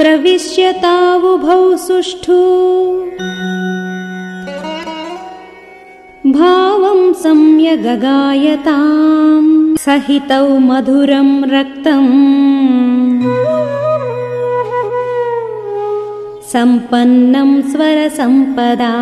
प्रविश्यतावुभौ सुष्ठु। भावं सम्यगगायताम् सहितौ मधुरं रक्तम्। सम्पन्नं स्वरसम्पदा।